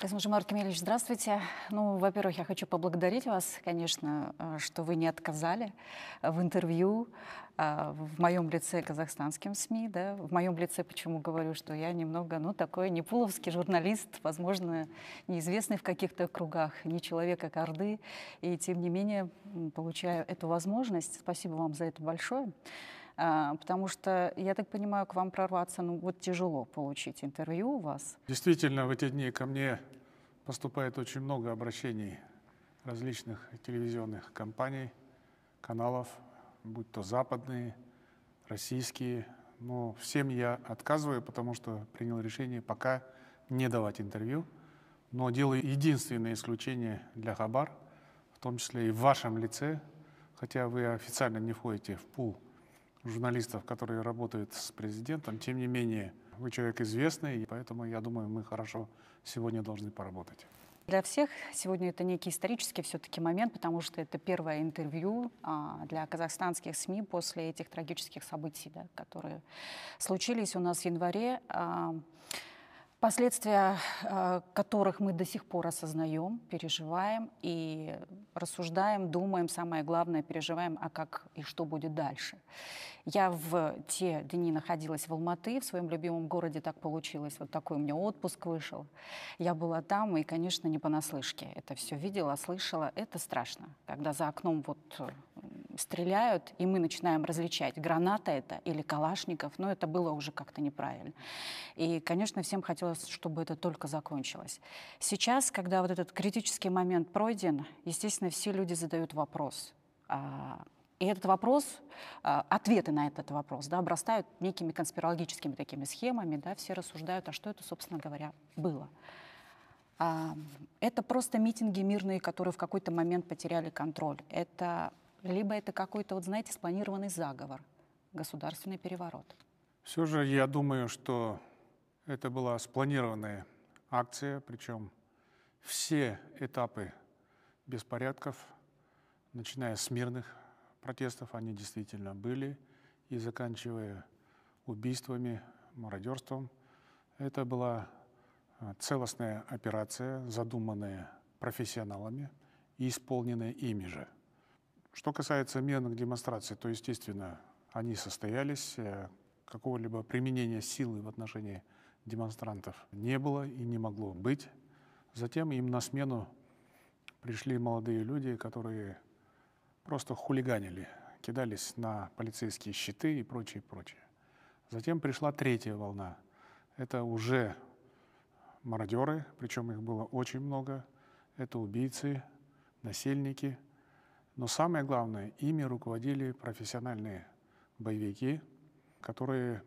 Казмажимар Кемельевич, здравствуйте. Ну, во-первых, я хочу поблагодарить вас, конечно, э, что вы не отказали в интервью э, в моем лице казахстанским СМИ, да, в моем лице почему говорю, что я немного, ну, такой не пуловский журналист, возможно, неизвестный в каких-то кругах, не человек, а орды, и тем не менее получаю эту возможность. Спасибо вам за это большое. А, потому что, я так понимаю, к вам прорваться, ну вот тяжело получить интервью у вас. Действительно, в эти дни ко мне поступает очень много обращений различных телевизионных компаний, каналов, будь то западные, российские. Но всем я отказываю, потому что принял решение пока не давать интервью. Но делаю единственное исключение для Хабар, в том числе и в вашем лице, хотя вы официально не входите в пул журналистов, которые работают с президентом. Тем не менее, вы человек известный, и поэтому, я думаю, мы хорошо сегодня должны поработать. Для всех сегодня это некий исторический все-таки момент, потому что это первое интервью а, для казахстанских СМИ после этих трагических событий, да, которые случились у нас в январе. А, последствия э, которых мы до сих пор осознаем, переживаем и рассуждаем, думаем, самое главное, переживаем, а как и что будет дальше. Я в те дни находилась в Алматы, в своем любимом городе так получилось, вот такой у меня отпуск вышел. Я была там и, конечно, не понаслышке. Это все видела, слышала. Это страшно, когда за окном вот стреляют, и мы начинаем различать, граната это или калашников, но это было уже как-то неправильно. И, конечно, всем хотелось, чтобы это только закончилось. Сейчас, когда вот этот критический момент пройден, естественно, все люди задают вопрос. А, и этот вопрос, а, ответы на этот вопрос, да, обрастают некими конспирологическими такими схемами, да, все рассуждают, а что это, собственно говоря, было. А, это просто митинги мирные, которые в какой-то момент потеряли контроль. Это либо это какой-то, вот знаете, спланированный заговор, государственный переворот. Все же я думаю, что это была спланированная акция, причем все этапы беспорядков, начиная с мирных протестов, они действительно были, и заканчивая убийствами, мародерством. Это была а, целостная операция, задуманная профессионалами и исполненная ими же – что касается мирных демонстраций, то, естественно, они состоялись, э, какого-либо применения силы в отношении демонстрантов не было и не могло быть. Затем им на смену пришли молодые люди, которые просто хулиганили, кидались на полицейские щиты и прочее, прочее. Затем пришла третья волна. Это уже мародеры, причем их было очень много. Это убийцы, насильники – но самое главное, ими руководили профессиональные боевики, которые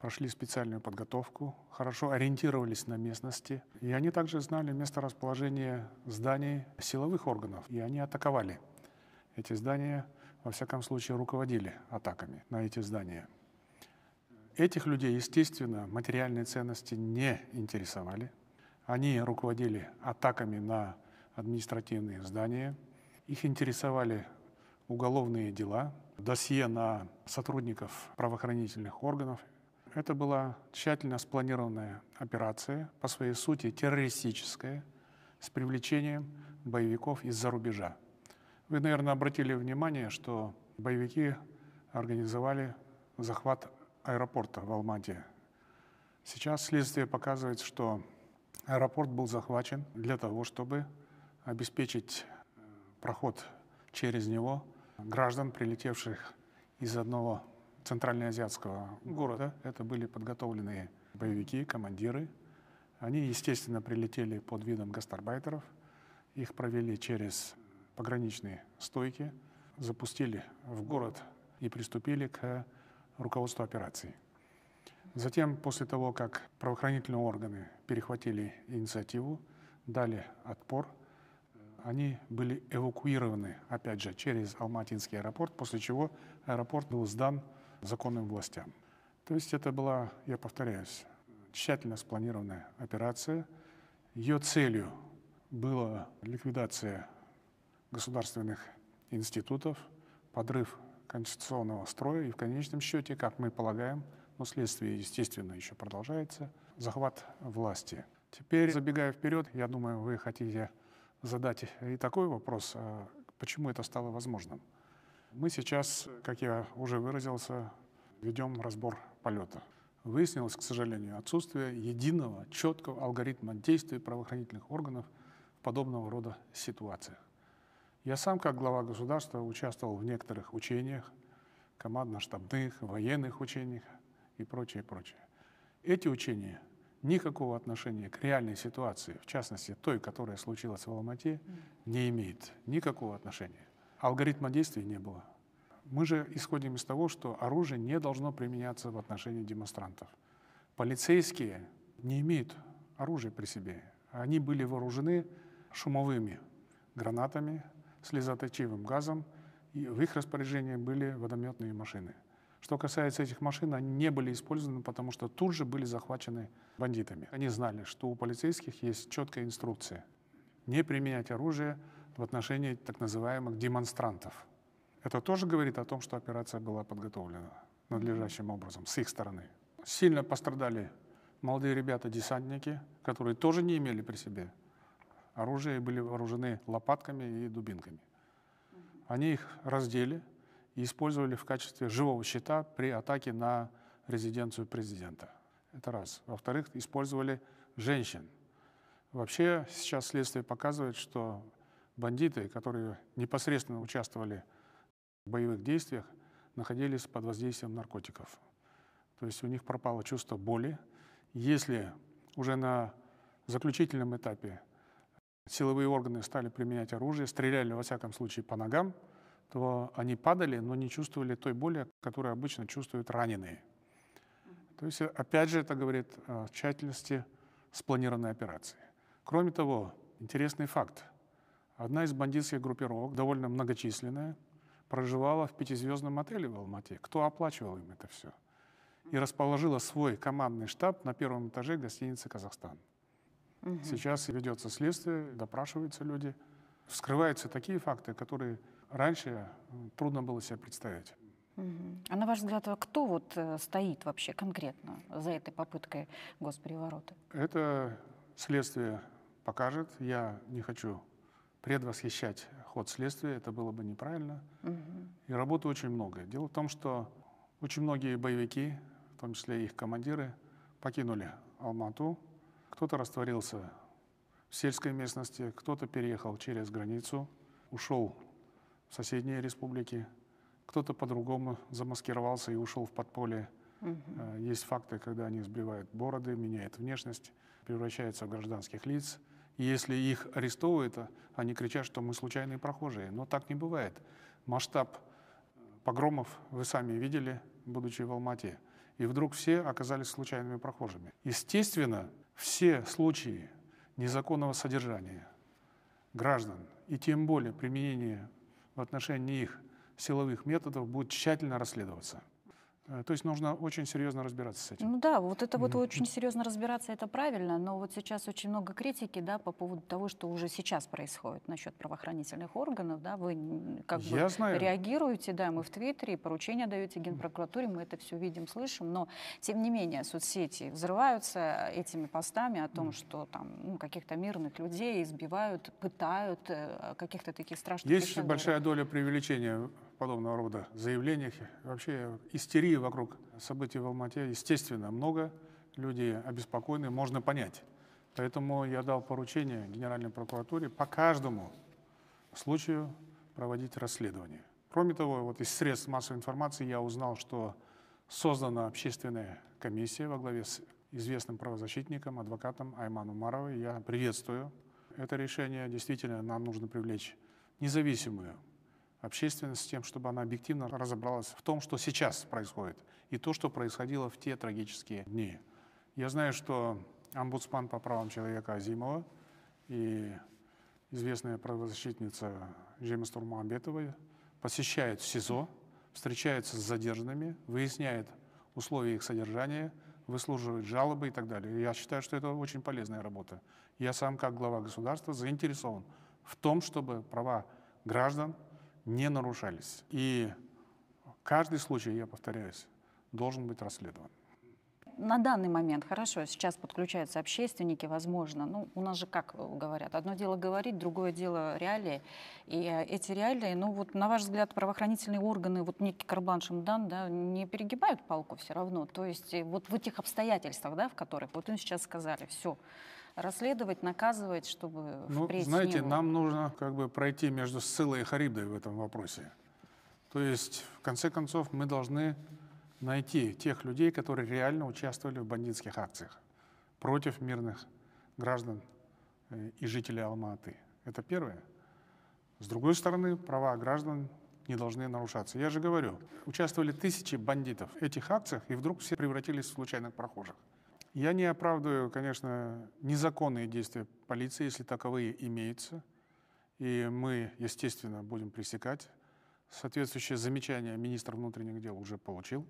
прошли специальную подготовку, хорошо ориентировались на местности. И они также знали место расположения зданий силовых органов. И они атаковали эти здания, во всяком случае, руководили атаками на эти здания. Этих людей, естественно, материальные ценности не интересовали. Они руководили атаками на административные здания – их интересовали уголовные дела, досье на сотрудников правоохранительных органов. Это была тщательно спланированная операция, по своей сути террористическая, с привлечением боевиков из-за рубежа. Вы, наверное, обратили внимание, что боевики организовали захват аэропорта в Алмате. Сейчас следствие показывает, что аэропорт был захвачен для того, чтобы обеспечить проход через него граждан, прилетевших из одного центральноазиатского города. Это были подготовленные боевики, командиры. Они, естественно, прилетели под видом гастарбайтеров. Их провели через пограничные стойки, запустили в город и приступили к руководству операции. Затем, после того, как правоохранительные органы перехватили инициативу, дали отпор – они были эвакуированы, опять же, через Алматинский аэропорт, после чего аэропорт был сдан законным властям. То есть это была, я повторяюсь, тщательно спланированная операция. Ее целью была ликвидация государственных институтов, подрыв конституционного строя и в конечном счете, как мы полагаем, но следствие, естественно, еще продолжается, захват власти. Теперь, забегая вперед, я думаю, вы хотите задать и такой вопрос, а почему это стало возможным. Мы сейчас, как я уже выразился, ведем разбор полета. Выяснилось, к сожалению, отсутствие единого, четкого алгоритма действий правоохранительных органов в подобного рода ситуациях. Я сам, как глава государства, участвовал в некоторых учениях, командно-штабных, военных учениях и прочее, прочее. Эти учения никакого отношения к реальной ситуации, в частности той, которая случилась в Алмате, не имеют никакого отношения. Алгоритма действий не было. Мы же исходим из того, что оружие не должно применяться в отношении демонстрантов. Полицейские не имеют оружия при себе. Они были вооружены шумовыми гранатами, слезоточивым газом, и в их распоряжении были водометные машины. Что касается этих машин, они не были использованы, потому что тут же были захвачены бандитами. Они знали, что у полицейских есть четкая инструкция не применять оружие в отношении так называемых демонстрантов. Это тоже говорит о том, что операция была подготовлена надлежащим образом с их стороны. Сильно пострадали молодые ребята-десантники, которые тоже не имели при себе оружия и были вооружены лопатками и дубинками. Они их раздели и использовали в качестве живого щита при атаке на резиденцию президента. Это раз. Во-вторых, использовали женщин. Вообще сейчас следствие показывает, что бандиты, которые непосредственно участвовали в боевых действиях, находились под воздействием наркотиков. То есть у них пропало чувство боли. Если уже на заключительном этапе силовые органы стали применять оружие, стреляли, во всяком случае, по ногам, то они падали, но не чувствовали той боли, которую обычно чувствуют раненые. То есть, опять же, это говорит о тщательности спланированной операции. Кроме того, интересный факт. Одна из бандитских группировок, довольно многочисленная, проживала в пятизвездном отеле в Алмате. Кто оплачивал им это все? И расположила свой командный штаб на первом этаже гостиницы «Казахстан». Угу. Сейчас ведется следствие, допрашиваются люди. Вскрываются такие факты, которые раньше трудно было себе представить. А на ваш взгляд, а кто вот э, стоит вообще конкретно за этой попыткой госпереворота? Это следствие покажет. Я не хочу предвосхищать ход следствия, это было бы неправильно. Угу. И работы очень много. Дело в том, что очень многие боевики, в том числе их командиры, покинули Алмату, кто-то растворился в сельской местности, кто-то переехал через границу, ушел соседние республики, кто-то по-другому замаскировался и ушел в подполье. Угу. Есть факты, когда они сбривают бороды, меняют внешность, превращаются в гражданских лиц. И если их арестовывают, они кричат, что мы случайные прохожие. Но так не бывает. Масштаб погромов вы сами видели, будучи в Алмате. И вдруг все оказались случайными прохожими. Естественно, все случаи незаконного содержания граждан и тем более применения в отношении их силовых методов будет тщательно расследоваться. Э, то есть нужно очень серьезно разбираться с этим. Ну да, вот это вот очень серьезно разбираться, это правильно, но вот сейчас очень много критики, да, по поводу того, что уже сейчас происходит насчет правоохранительных органов, да, вы как Я бы знаю. реагируете, да, мы в Твиттере, поручения даете Генпрокуратуре, мы это все видим, слышим, но тем не менее соцсети взрываются этими постами о том, что там ну, каких-то мирных людей избивают, пытают, э, каких-то таких страшных Есть большая доля преувеличения подобного рода заявлениях. Вообще истерии вокруг событий в Алмате, естественно, много. Люди обеспокоены, можно понять. Поэтому я дал поручение Генеральной прокуратуре по каждому случаю проводить расследование. Кроме того, вот из средств массовой информации я узнал, что создана общественная комиссия во главе с известным правозащитником, адвокатом Айманом Маровой. Я приветствую это решение. Действительно, нам нужно привлечь независимую общественность с тем, чтобы она объективно разобралась в том, что сейчас происходит, и то, что происходило в те трагические дни. Я знаю, что омбудсман по правам человека Азимова и известная правозащитница Жема Турмамбетова посещают СИЗО, встречаются с задержанными, выясняют условия их содержания, выслуживают жалобы и так далее. Я считаю, что это очень полезная работа. Я сам, как глава государства, заинтересован в том, чтобы права граждан не нарушались. И каждый случай, я повторяюсь, должен быть расследован. на данный момент, хорошо, сейчас подключаются общественники, возможно, ну, у нас же как говорят, одно дело говорить, другое дело реалии, и э, эти реалии, ну, вот, на ваш взгляд, правоохранительные органы, вот некий Карбан Шамдан, да, не перегибают палку все равно, то есть э, вот в этих обстоятельствах, да, в которых, вот им сейчас сказали, все, расследовать, наказывать, чтобы ну, впредь знаете, не было. нам нужно как бы пройти между Сциллой и Харибдой в этом вопросе. То есть, в конце концов, мы должны найти тех людей, которые реально участвовали в бандитских акциях против мирных граждан э, и жителей Алматы. Это первое. С другой стороны, права граждан не должны нарушаться. Я же говорю, участвовали тысячи бандитов в этих акциях, и вдруг все превратились в случайных прохожих. Я не оправдываю, конечно, незаконные действия полиции, если таковые имеются. И мы, естественно, будем пресекать. Соответствующее замечание министр внутренних дел уже получил.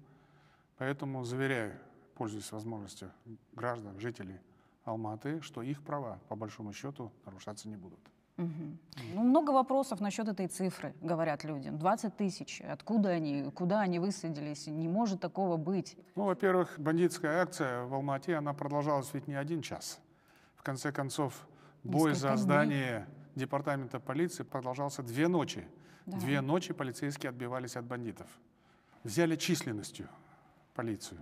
Поэтому заверяю, пользуясь возможностью граждан, жителей Алматы, что их права, по большому счету, нарушаться не будут. Угу. Ну, много вопросов насчет этой цифры, говорят люди. 20 тысяч. Откуда они, куда они высадились? Не может такого быть. Ну, во-первых, бандитская акция в Алмате, она продолжалась ведь не один час. В конце концов, бой Несколько за здание дней. департамента полиции продолжался две ночи. Да. Две ночи полицейские отбивались от бандитов. Взяли численностью полицию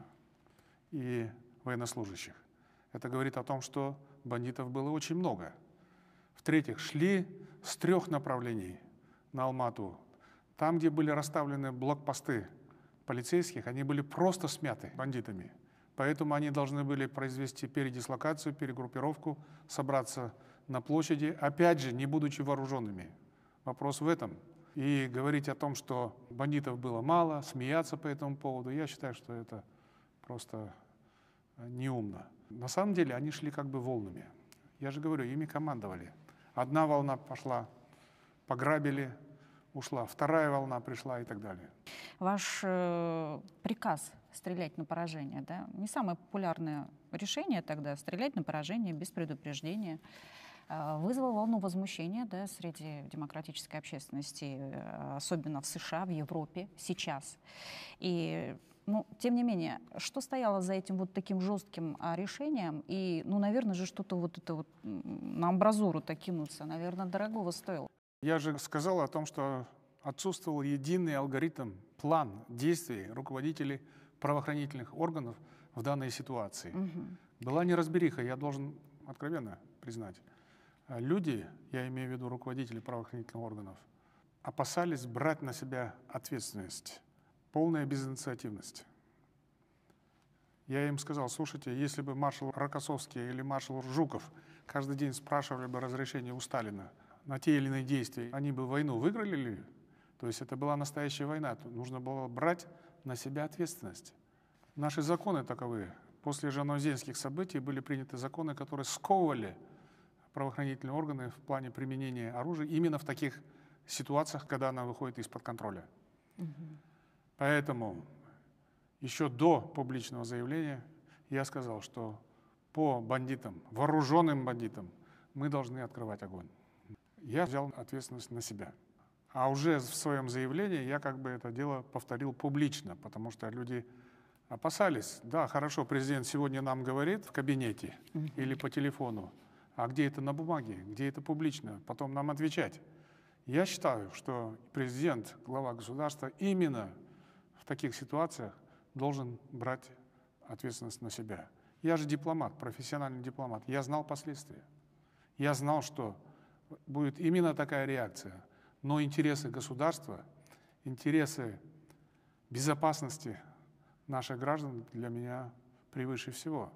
и военнослужащих. Это говорит о том, что бандитов было очень много. В-третьих, шли с трех направлений на Алмату. Там, где были расставлены блокпосты полицейских, они были просто смяты бандитами. Поэтому они должны были произвести передислокацию, перегруппировку, собраться на площади, опять же, не будучи вооруженными. Вопрос в этом. И говорить о том, что бандитов было мало, смеяться по этому поводу, я считаю, что это просто неумно. На самом деле они шли как бы волнами. Я же говорю, ими командовали. Одна волна пошла, пограбили, ушла, вторая волна пришла и так далее. Ваш э, приказ стрелять на поражение, да, не самое популярное решение тогда, стрелять на поражение без предупреждения, э, вызвал волну возмущения да, среди демократической общественности, э, особенно в США, в Европе сейчас. И ну, тем не менее, что стояло за этим вот таким жестким а, решением? И, ну, наверное же, что-то вот это вот на амбразуру-то кинуться, наверное, дорогого стоило. Я же сказал о том, что отсутствовал единый алгоритм, план действий руководителей правоохранительных органов в данной ситуации. Угу. Была неразбериха, я должен откровенно признать. Люди, я имею в виду руководители правоохранительных органов, опасались брать на себя ответственность полная безинициативность. Я им сказал, слушайте, если бы маршал Рокоссовский или маршал Жуков каждый день спрашивали бы разрешение у Сталина на те или иные действия, они бы войну выиграли ли? То есть это была настоящая война, нужно было брать на себя ответственность. Наши законы таковы. После жанозенских событий были приняты законы, которые сковывали правоохранительные органы в плане применения оружия именно в таких ситуациях, когда она выходит из-под контроля. Угу. Поэтому еще до публичного заявления я сказал, что по бандитам, вооруженным бандитам, мы должны открывать огонь. Я взял ответственность на себя. А уже в своем заявлении я как бы это дело повторил публично, потому что люди опасались. Да, хорошо, президент сегодня нам говорит в кабинете или по телефону, а где это на бумаге, где это публично, потом нам отвечать. Я считаю, что президент, глава государства именно таких ситуациях должен брать ответственность на себя. Я же дипломат, профессиональный дипломат. Я знал последствия. Я знал, что будет именно такая реакция. Но интересы государства, интересы безопасности наших граждан для меня превыше всего.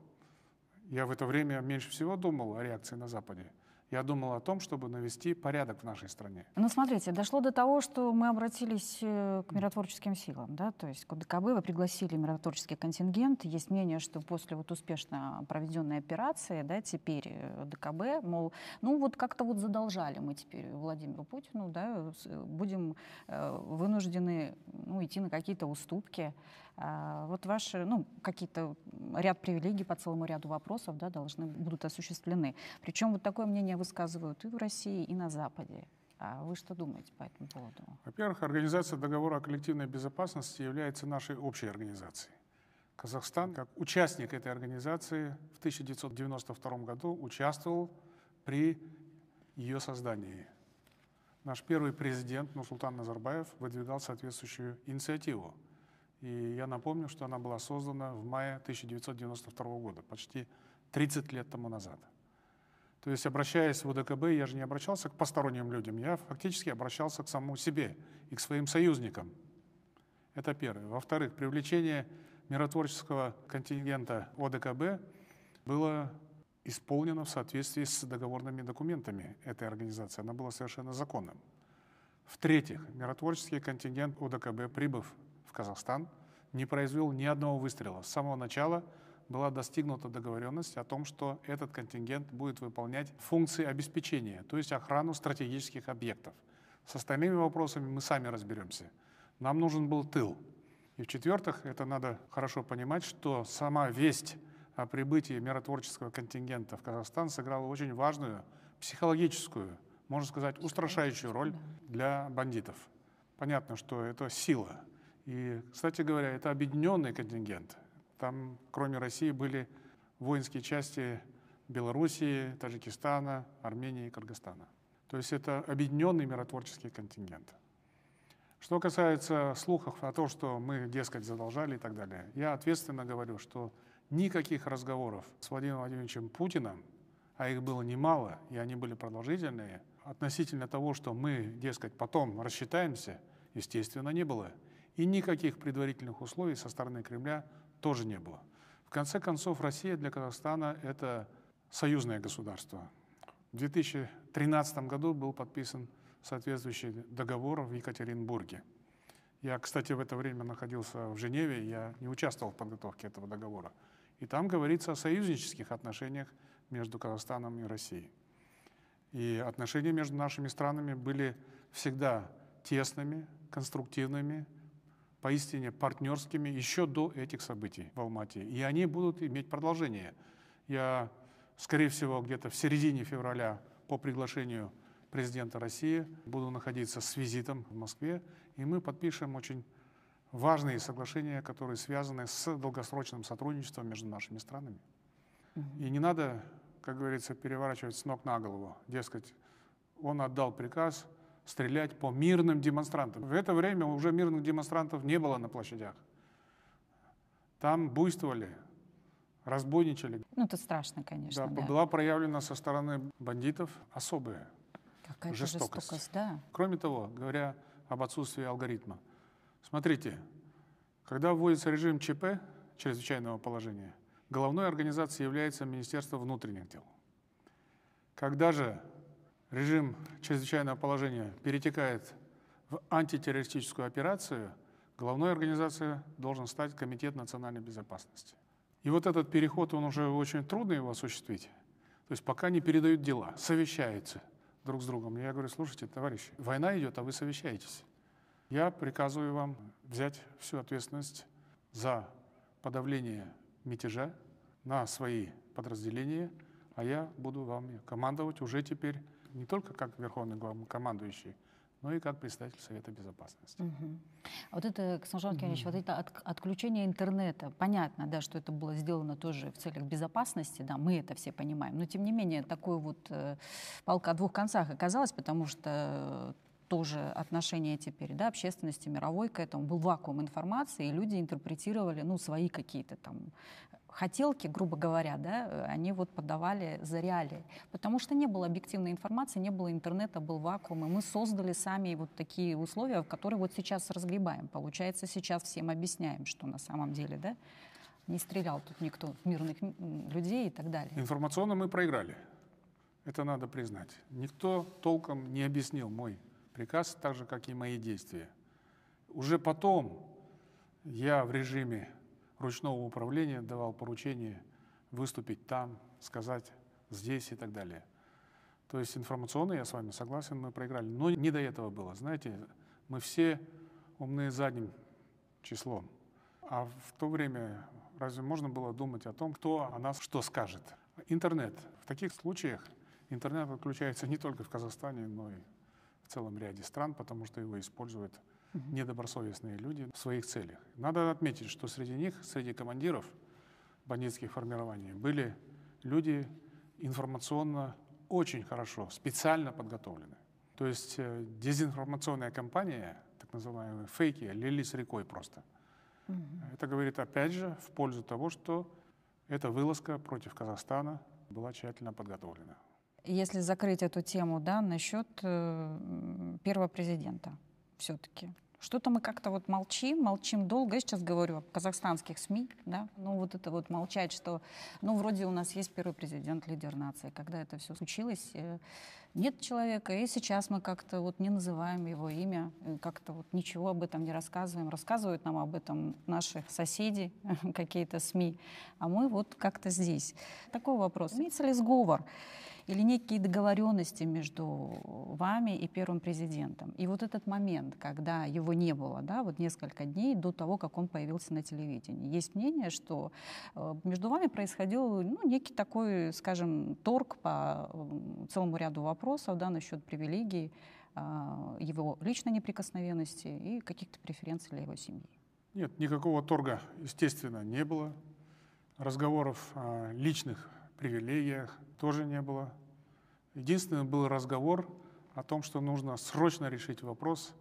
Я в это время меньше всего думал о реакции на Западе. Я думал о том, чтобы навести порядок в нашей стране. Ну, смотрите, дошло до того, что мы обратились э, к миротворческим силам, да, то есть к ДКБ вы пригласили миротворческий контингент. Есть мнение, что после вот успешно проведенной операции, да, теперь э, ДКБ, мол, ну вот как-то вот задолжали мы теперь Владимиру Путину, да, будем э, вынуждены ну, идти на какие-то уступки. А, вот ваши, ну, какие-то ряд привилегий по целому ряду вопросов, да, должны будут осуществлены. Причем вот такое мнение высказывают и в России, и на Западе. А вы что думаете по этому поводу? Во-первых, Организация договора о коллективной безопасности является нашей общей организацией. Казахстан, как участник этой организации, в 1992 году участвовал при ее создании. Наш первый президент Нурсултан Назарбаев выдвигал соответствующую инициативу. И я напомню, что она была создана в мае 1992 года, почти 30 лет тому назад. То есть, обращаясь в ОДКБ, я же не обращался к посторонним людям, я фактически обращался к самому себе и к своим союзникам. Это первое. Во-вторых, привлечение миротворческого контингента ОДКБ было исполнено в соответствии с договорными документами этой организации. Она была совершенно законным. В-третьих, миротворческий контингент ОДКБ, прибыв в Казахстан, не произвел ни одного выстрела. С самого начала была достигнута договоренность о том, что этот контингент будет выполнять функции обеспечения, то есть охрану стратегических объектов. С остальными вопросами мы сами разберемся. Нам нужен был тыл. И в-четвертых, это надо хорошо понимать, что сама весть о прибытии миротворческого контингента в Казахстан сыграла очень важную психологическую, можно сказать, устрашающую роль для бандитов. Понятно, что это сила. И, кстати говоря, это объединенный контингент. Там, кроме России, были воинские части Белоруссии, Таджикистана, Армении и Кыргызстана. То есть это объединенный миротворческий контингент. Что касается слухов о том, что мы, дескать, задолжали и так далее, я ответственно говорю, что никаких разговоров с Владимиром Владимировичем Путиным, а их было немало, и они были продолжительные, относительно того, что мы, дескать, потом рассчитаемся, естественно, не было. И никаких предварительных условий со стороны Кремля тоже не было. В конце концов, Россия для Казахстана – это союзное государство. В 2013 году был подписан соответствующий договор в Екатеринбурге. Я, кстати, в это время находился в Женеве, я не участвовал в подготовке этого договора. И там говорится о союзнических отношениях между Казахстаном и Россией. И отношения между нашими странами были всегда тесными, конструктивными, поистине партнерскими еще до этих событий в Алмате. И они будут иметь продолжение. Я, скорее всего, где-то в середине февраля по приглашению президента России буду находиться с визитом в Москве, и мы подпишем очень важные соглашения, которые связаны с долгосрочным сотрудничеством между нашими странами. И не надо, как говорится, переворачивать с ног на голову. Дескать, он отдал приказ стрелять по мирным демонстрантам. В это время уже мирных демонстрантов не было на площадях. Там буйствовали, разбойничали. Ну, это страшно, конечно. Да, да. Была проявлена со стороны бандитов особая Какая жестокость. жестокость да. Кроме того, говоря об отсутствии алгоритма, смотрите, когда вводится режим ЧП, чрезвычайного положения, головной организацией является Министерство внутренних дел. Когда же режим чрезвычайного положения перетекает в антитеррористическую операцию, главной организацией должен стать Комитет национальной безопасности. И вот этот переход, он уже очень трудно его осуществить. То есть пока не передают дела, совещаются друг с другом. Я говорю, слушайте, товарищи, война идет, а вы совещаетесь. Я приказываю вам взять всю ответственность за подавление мятежа на свои подразделения, а я буду вам командовать уже теперь не только как верховный главнокомандующий, но и как представитель Совета Безопасности. Угу. Вот это, Константин Кенич, угу. вот это от, отключение интернета, понятно, да, что это было сделано тоже в целях безопасности, да, мы это все понимаем, но тем не менее такой вот э, палка о двух концах оказалась, потому что тоже отношение теперь да, общественности мировой к этому. Был вакуум информации, и люди интерпретировали ну, свои какие-то там хотелки, грубо говоря, да, они вот подавали за реалии. Потому что не было объективной информации, не было интернета, был вакуум, и мы создали сами вот такие условия, в которые вот сейчас разгребаем. Получается, сейчас всем объясняем, что на самом деле, да, не стрелял тут никто мирных людей и так далее. Информационно мы проиграли. Это надо признать. Никто толком не объяснил мой приказ, так же, как и мои действия. Уже потом я в режиме ручного управления давал поручение выступить там, сказать здесь и так далее. То есть информационно, я с вами согласен, мы проиграли. Но не до этого было. Знаете, мы все умные задним числом. А в то время разве можно было думать о том, кто о нас что скажет? Интернет. В таких случаях интернет отключается не только в Казахстане, но и в целом ряде стран, потому что его используют недобросовестные люди в своих целях. Надо отметить, что среди них, среди командиров бандитских формирований, были люди информационно очень хорошо, специально подготовлены. То есть э, дезинформационная кампания, так называемые фейки, лились рекой просто. Угу. Это говорит опять же в пользу того, что эта вылазка против Казахстана была тщательно подготовлена. Если закрыть эту тему, да, насчет э, первого президента все-таки. Что-то мы как-то вот молчим, молчим долго. Я сейчас говорю о казахстанских СМИ, да. Ну вот это вот молчать, что, ну вроде у нас есть первый президент, лидер нации. Когда это все случилось, э, нет человека, и сейчас мы как-то вот не называем его имя, как-то вот ничего об этом не рассказываем. Рассказывают нам об этом наши соседи, какие-то СМИ, а мы вот как-то здесь. Такой вопрос. Имеется ли сговор? Или некие договоренности между вами и первым президентом. И вот этот момент, когда его не было, да, вот несколько дней до того, как он появился на телевидении, есть мнение, что э, между вами происходил ну, некий такой, скажем, торг по целому ряду вопросов да, насчет привилегий, а, его личной неприкосновенности и каких-то преференций для его семьи. Нет, никакого торга, естественно, не было. Разговоров личных привилегиях тоже не было. Единственный был разговор о том, что нужно срочно решить вопрос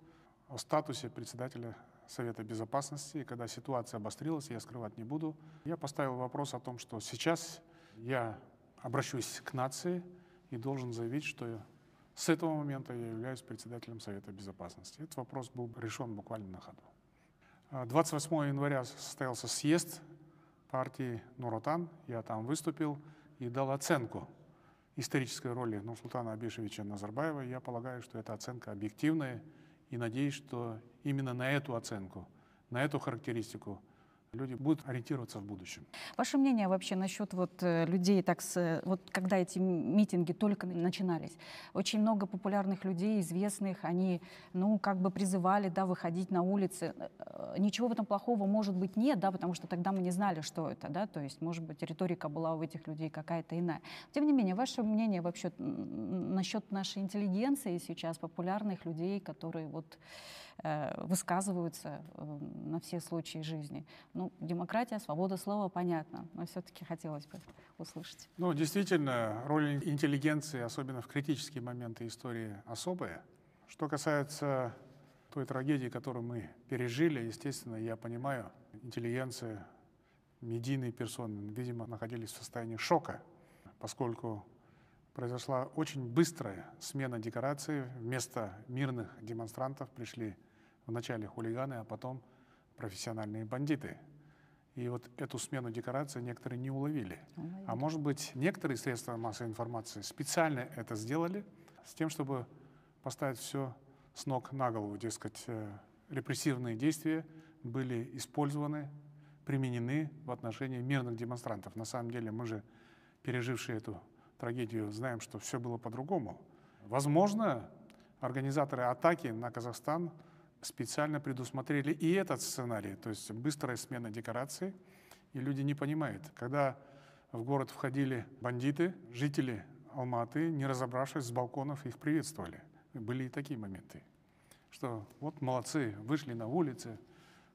о статусе председателя Совета Безопасности. И когда ситуация обострилась, я скрывать не буду, я поставил вопрос о том, что сейчас я обращусь к нации и должен заявить, что с этого момента я являюсь председателем Совета Безопасности. Этот вопрос был решен буквально на ходу. 28 а января состоялся съезд партии Нуротан. Я там выступил и дал оценку исторической роли Нурсултана Абишевича Назарбаева. Я полагаю, что эта оценка объективная и надеюсь, что именно на эту оценку, на эту характеристику люди будут ориентироваться в будущем. Ваше мнение вообще насчет вот э, людей, так с, вот когда эти митинги только начинались? Очень много популярных людей, известных, они, ну, как бы призывали, да, выходить на улицы. Э, ничего в этом плохого, может быть, нет, да, потому что тогда мы не знали, что это, да, то есть, может быть, риторика была у этих людей какая-то иная. Тем не менее, ваше мнение вообще насчет нашей интеллигенции сейчас, популярных людей, которые вот Э, высказываются э, на все случаи жизни. Ну, демократия, свобода слова, понятно, но все-таки хотелось бы услышать. Ну, действительно, роль интеллигенции, особенно в критические моменты истории, особая. Что касается той трагедии, которую мы пережили, естественно, я понимаю, интеллигенция, медийные персоны, видимо, находились в состоянии шока, поскольку произошла очень быстрая смена декорации. Вместо мирных демонстрантов пришли вначале хулиганы, а потом профессиональные бандиты. И вот эту смену декорации некоторые не уловили. А может быть, некоторые средства массовой информации специально это сделали с тем, чтобы поставить все с ног на голову. Дескать, э, репрессивные действия были использованы, применены в отношении мирных демонстрантов. На самом деле мы же, пережившие эту трагедию, знаем, что все было по-другому. Возможно, организаторы атаки на Казахстан специально предусмотрели и этот сценарий, то есть быстрая смена декораций, и люди не понимают. Когда в город входили бандиты, жители Алматы, не разобравшись с балконов, их приветствовали. Были и такие моменты, что вот молодцы, вышли на улицы,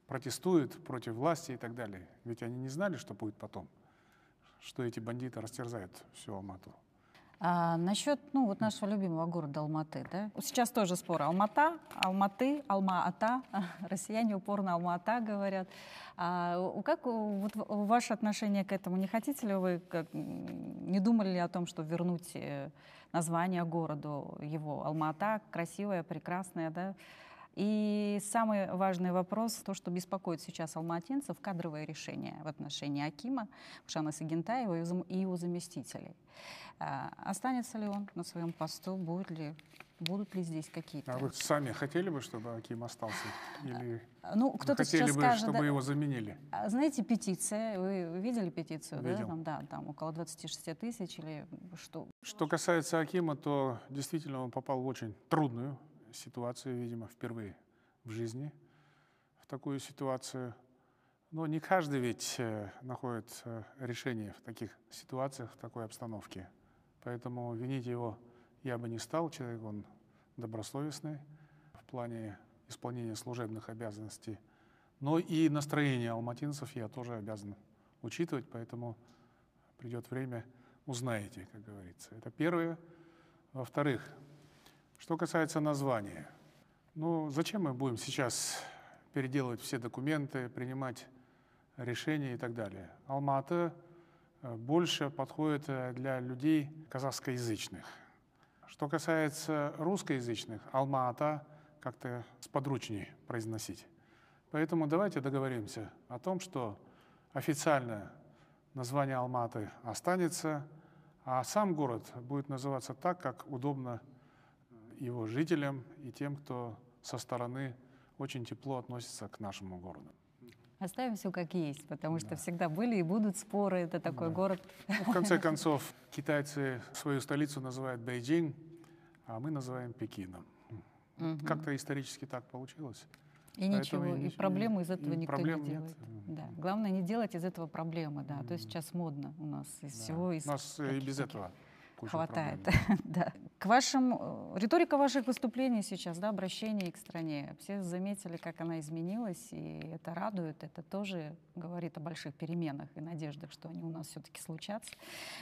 протестуют против власти и так далее. Ведь они не знали, что будет потом что эти бандиты растерзают всю Алмату. А, насчет ну, вот нашего любимого города Алматы. Да? Сейчас тоже спор. Алмата, Алматы, Алма-Ата. Россияне упорно Алма-Ата говорят. А, как вот, ваше отношение к этому? Не хотите ли вы, как, не думали ли о том, что вернуть э, название городу его? Алма-Ата красивая, прекрасная, да? И самый важный вопрос, то, что беспокоит сейчас алматинцев, кадровое решение в отношении Акима, Шана Сагентаева и его заместителей. А, останется ли он на своем посту, будет ли Будут ли здесь какие-то? А вы сами хотели бы, чтобы Аким остался? Или ну, кто-то хотели сейчас бы, скажет, чтобы да, его заменили? А, знаете, петиция, вы видели петицию? Видел. Да? Там, да, там около 26 тысяч или что? Что касается Акима, то действительно он попал в очень трудную ситуацию, видимо, впервые в жизни, в такую ситуацию. Но не каждый ведь э, находит э, решение в таких ситуациях, в такой обстановке. Поэтому винить его я бы не стал. Человек, он добросовестный в плане исполнения служебных обязанностей, но и настроение алматинцев я тоже обязан учитывать, поэтому придет время, узнаете, как говорится. Это первое. Во-вторых, что касается названия. Ну, зачем мы будем сейчас переделывать все документы, принимать решения и так далее? Алматы э, больше подходит э, для людей казахскоязычных. Что касается русскоязычных, Алма-Ата как-то сподручнее произносить. Поэтому давайте договоримся о том, что официально название Алматы останется, а сам город будет называться так, как удобно его жителям и тем, кто со стороны очень тепло относится к нашему городу. Оставим все как есть, потому что да. всегда были и будут споры. Это такой да. город. Ну, в конце концов, китайцы свою столицу называют Бейджин, а мы называем Пекином. Угу. Как-то исторически так получилось. И ничего, и, и проблему из этого никто не делает. Да. Главное не делать из этого проблемы, да. Mm. То есть сейчас модно у нас из да. всего. Из у нас и без этого хватает. да. К вашим, э, риторика ваших выступлений сейчас, да, обращений к стране, все заметили, как она изменилась, и это радует, это тоже говорит о больших переменах и надеждах, что они у нас все-таки случатся.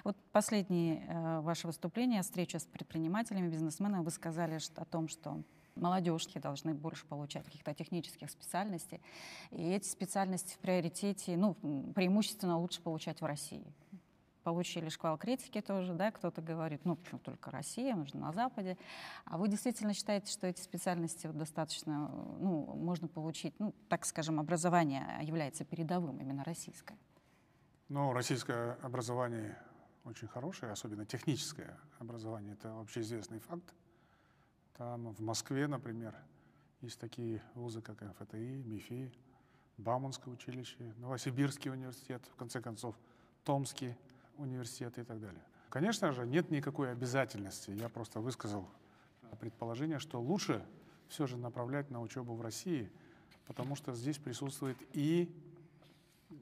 Вот последнее э, ваше выступление, встреча с предпринимателями, бизнесменами, вы сказали о том, что молодежки должны больше получать каких-то технических специальностей. И эти специальности в приоритете, ну, преимущественно лучше получать в России. Получили шквал критики тоже, да, кто-то говорит, ну, почему только Россия, нужно на Западе. А вы действительно считаете, что эти специальности достаточно, ну, можно получить, ну, так скажем, образование является передовым, именно российское? Ну, российское образование очень хорошее, особенно техническое образование, это вообще известный факт. Там в Москве, например, есть такие вузы, как МФТИ, МИФИ, Бауманское училище, Новосибирский университет, в конце концов, Томский университет и так далее. Конечно же, нет никакой обязательности. Я просто высказал предположение, что лучше все же направлять на учебу в России, потому что здесь присутствует и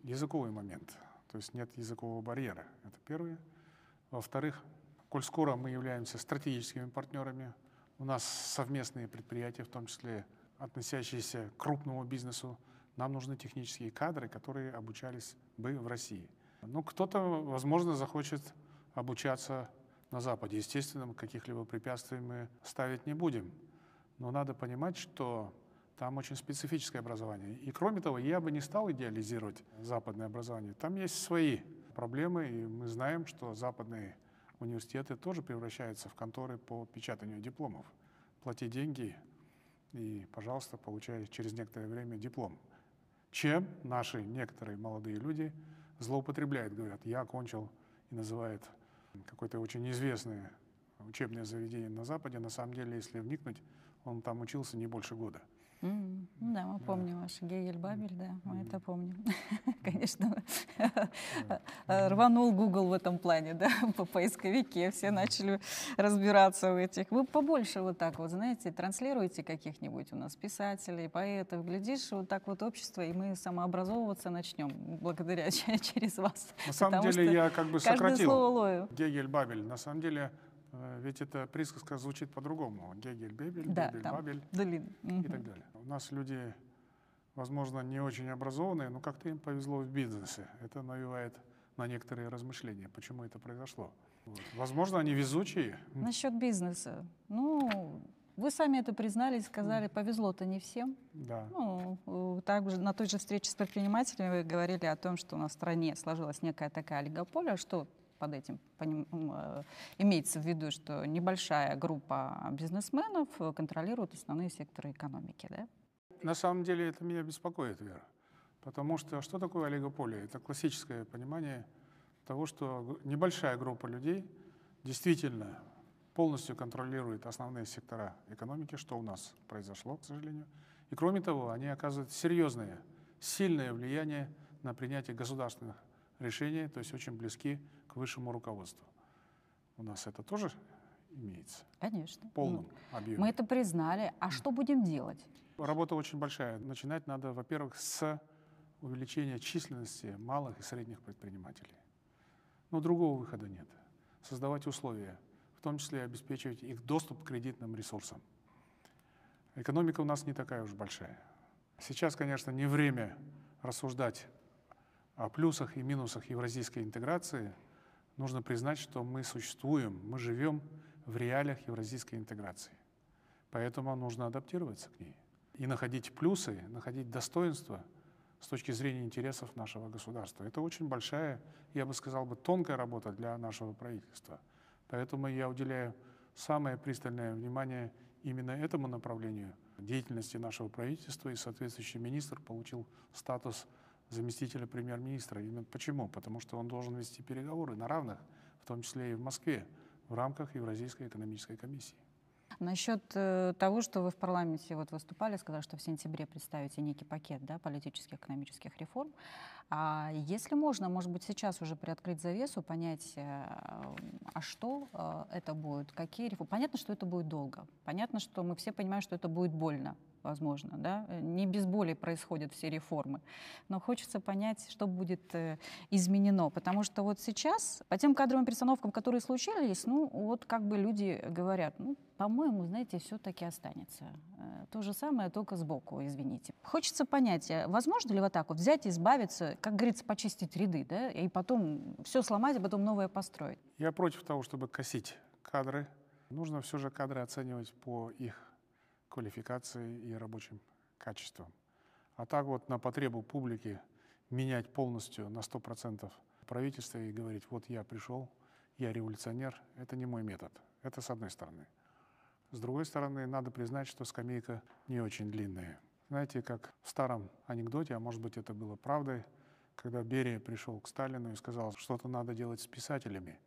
языковый момент, то есть нет языкового барьера. Это первое. Во-вторых, коль скоро мы являемся стратегическими партнерами у нас совместные предприятия, в том числе относящиеся к крупному бизнесу. Нам нужны технические кадры, которые обучались бы в России. Ну, кто-то, возможно, захочет обучаться на Западе. Естественно, каких-либо препятствий мы ставить не будем. Но надо понимать, что там очень специфическое образование. И кроме того, я бы не стал идеализировать западное образование. Там есть свои проблемы, и мы знаем, что западные университеты тоже превращаются в конторы по печатанию дипломов. Плати деньги и, пожалуйста, получай через некоторое время диплом. Чем наши некоторые молодые люди злоупотребляют, говорят, я окончил и называют какое-то очень известное учебное заведение на Западе. На самом деле, если вникнуть, он там учился не больше года – Mm, да, мы помним ваш Гегель Бабель, да, мы это помним. Конечно, рванул Google в этом плане, да, по поисковике, все начали разбираться в этих. Вы побольше вот так вот, знаете, транслируете каких-нибудь у нас писателей, поэтов, глядишь, вот так вот общество, и мы самообразовываться начнем благодаря через вас. На самом деле я как бы сократил Гегель Бабель. На самом деле Э, ведь эта присказка звучит по-другому. Гегель, Бебель, да, Бебель, Бабель долин. и так далее. У нас люди, возможно, не очень образованные, но как-то им повезло в бизнесе. Это навевает на некоторые размышления, почему это произошло. Вот. Возможно, они везучие. Насчет бизнеса. Ну, вы сами это признали сказали, повезло-то не всем. Да. Ну, э, также на той же встрече с предпринимателями вы говорили о том, что у нас в стране сложилась некая такая олигополия, что под этим э, имеется в виду, что небольшая группа бизнесменов контролирует основные секторы экономики, да? На самом деле это меня беспокоит, Вера. Потому что что такое олигополия? Это классическое понимание того, что небольшая группа людей действительно полностью контролирует основные сектора экономики, что у нас произошло, к сожалению. И кроме того, они оказывают серьезное, сильное влияние на принятие государственных решений, то есть очень близки к высшему руководству. У нас это тоже имеется? Конечно. В полном ну, объеме. Мы это признали. А что будем делать? Работа очень большая. Начинать надо, во-первых, с увеличения численности малых и средних предпринимателей. Но другого выхода нет. Создавать условия, в том числе обеспечивать их доступ к кредитным ресурсам. Экономика у нас не такая уж большая. Сейчас, конечно, не время рассуждать о плюсах и минусах евразийской интеграции. Нужно признать, что мы существуем, мы живем в реалиях евразийской интеграции. Поэтому нужно адаптироваться к ней и находить плюсы, находить достоинства с точки зрения интересов нашего государства. Это очень большая, я бы сказал бы, тонкая работа для нашего правительства. Поэтому я уделяю самое пристальное внимание именно этому направлению деятельности нашего правительства, и соответствующий министр получил статус заместителя премьер-министра. Именно почему? Потому что он должен вести переговоры на равных, в том числе и в Москве, в рамках Евразийской экономической комиссии. Насчет э, того, что вы в парламенте вот выступали, сказали, что в сентябре представите некий пакет да, политических экономических реформ. А если можно, может быть, сейчас уже приоткрыть завесу, понять, э, а что э, это будет, какие реформы. Понятно, что это будет долго. Понятно, что мы все понимаем, что это будет больно возможно, да, не без боли происходят все реформы, но хочется понять, что будет э, изменено, потому что вот сейчас по тем кадровым перестановкам, которые случились, ну вот как бы люди говорят, ну, по-моему, знаете, все-таки останется. Э, то же самое, только сбоку, извините. Хочется понять, э, возможно ли вот так вот взять, избавиться, как говорится, почистить ряды, да, и потом все сломать, а потом новое построить? Я против того, чтобы косить кадры. Нужно все же кадры оценивать по их квалификацией и рабочим качеством. А так вот на потребу публики менять полностью на 100% правительство и говорить, вот я пришел, я революционер, это не мой метод. Это с одной стороны. С другой стороны, надо признать, что скамейка не очень длинная. Знаете, как в старом анекдоте, а может быть это было правдой, когда Берия пришел к Сталину и сказал, что-то надо делать с писателями.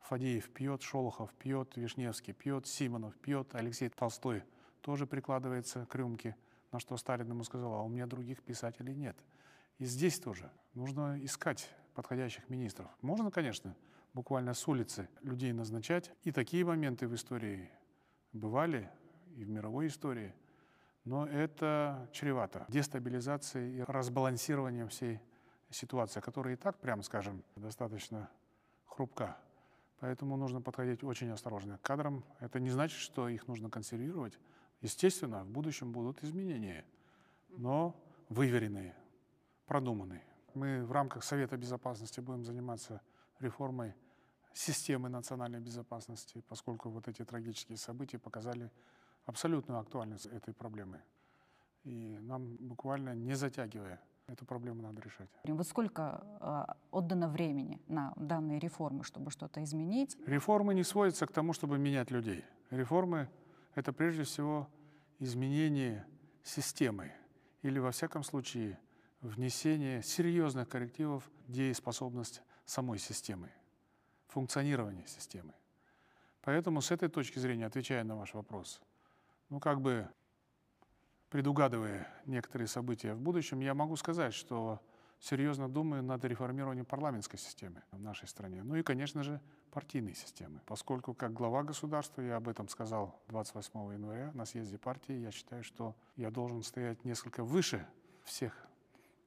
Фадеев пьет, Шолохов пьет, Вишневский пьет, Симонов пьет, Алексей Толстой тоже прикладывается к рюмке, на что Сталин ему сказал, а у меня других писателей нет. И здесь тоже нужно искать подходящих министров. Можно, конечно, буквально с улицы людей назначать. И такие моменты в истории бывали, и в мировой истории. Но это чревато дестабилизацией и разбалансированием всей ситуации, которая и так, прямо скажем, достаточно хрупка. Поэтому нужно подходить очень осторожно к кадрам. Это не значит, что их нужно консервировать. Естественно, в будущем будут изменения, но выверенные, продуманные. Мы в рамках Совета Безопасности будем заниматься реформой системы национальной безопасности, поскольку вот эти трагические события показали абсолютную актуальность этой проблемы. И нам буквально не затягивая эту проблему надо решать. Вот сколько э, отдано времени на данные реформы, чтобы что-то изменить? Реформы не сводятся к тому, чтобы менять людей. Реформы это прежде всего изменение системы или, во всяком случае, внесение серьезных коррективов в дееспособность самой системы, функционирование системы. Поэтому с этой точки зрения, отвечая на ваш вопрос, ну как бы предугадывая некоторые события в будущем, я могу сказать, что серьезно думаю над реформированием парламентской системы в нашей стране. Ну и, конечно же, партийной системы. Поскольку как глава государства, я об этом сказал 28 января на съезде партии, я считаю, что я должен стоять несколько выше всех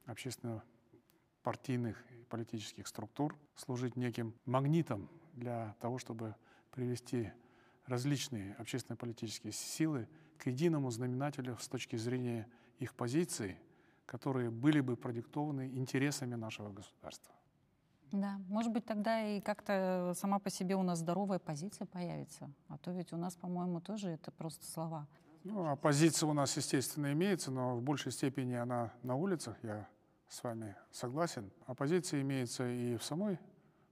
общественно-партийных и политических структур, служить неким магнитом для того, чтобы привести различные общественно-политические силы к единому знаменателю с точки зрения их позиции – которые были бы продиктованы интересами нашего государства. Да, может быть, тогда и как-то сама по себе у нас здоровая позиция появится. А то ведь у нас, по-моему, тоже это просто слова. Ну, оппозиция у нас, естественно, имеется, но в большей степени она на улицах, я с вами согласен. Оппозиция имеется и в самой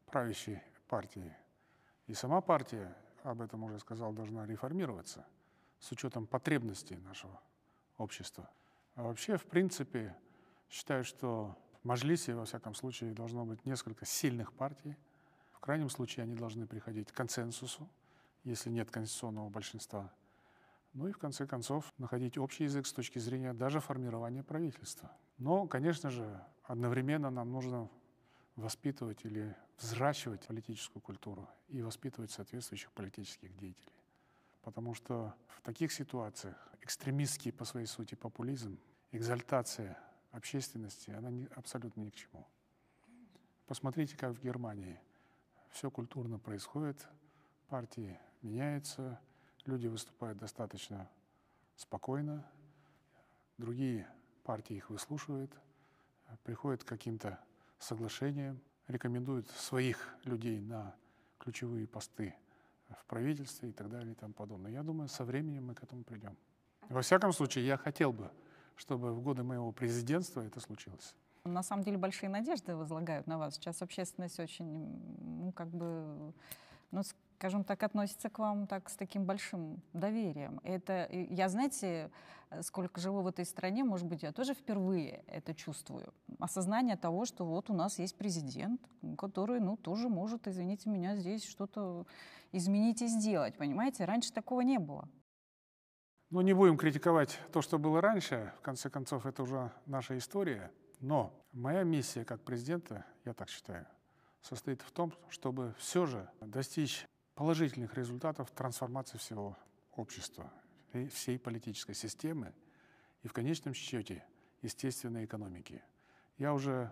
правящей партии. И сама партия, об этом уже сказал, должна реформироваться с учетом потребностей нашего общества. А вообще, в принципе, считаю, что в Мажлисе, во всяком случае, должно быть несколько сильных партий. В крайнем случае они должны приходить к консенсусу, если нет конституционного большинства. Ну и в конце концов находить общий язык с точки зрения даже формирования правительства. Но, конечно же, одновременно нам нужно воспитывать или взращивать политическую культуру и воспитывать соответствующих политических деятелей. Потому что в таких ситуациях экстремистский по своей сути популизм, экзальтация общественности, она не, абсолютно ни к чему. Посмотрите, как в Германии. Все культурно происходит, партии меняются, люди выступают достаточно спокойно, другие партии их выслушивают, приходят к каким-то соглашениям, рекомендуют своих людей на ключевые посты в правительстве и так далее и тому подобное. Я думаю, со временем мы к этому придем. Во всяком случае, я хотел бы, чтобы в годы моего президентства это случилось. На самом деле большие надежды возлагают на вас. Сейчас общественность очень, ну, как бы, ну, скажем так, относится к вам так с таким большим доверием. Это, я, знаете, сколько живу в этой стране, может быть, я тоже впервые это чувствую. Осознание того, что вот у нас есть президент, который, ну, тоже может, извините меня, здесь что-то изменить и сделать, понимаете? Раньше такого не было. Ну, не будем критиковать то, что было раньше. В конце концов, это уже наша история. Но моя миссия как президента, я так считаю, состоит в том, чтобы все же достичь положительных результатов трансформации всего общества, всей политической системы и в конечном счете естественной экономики. Я уже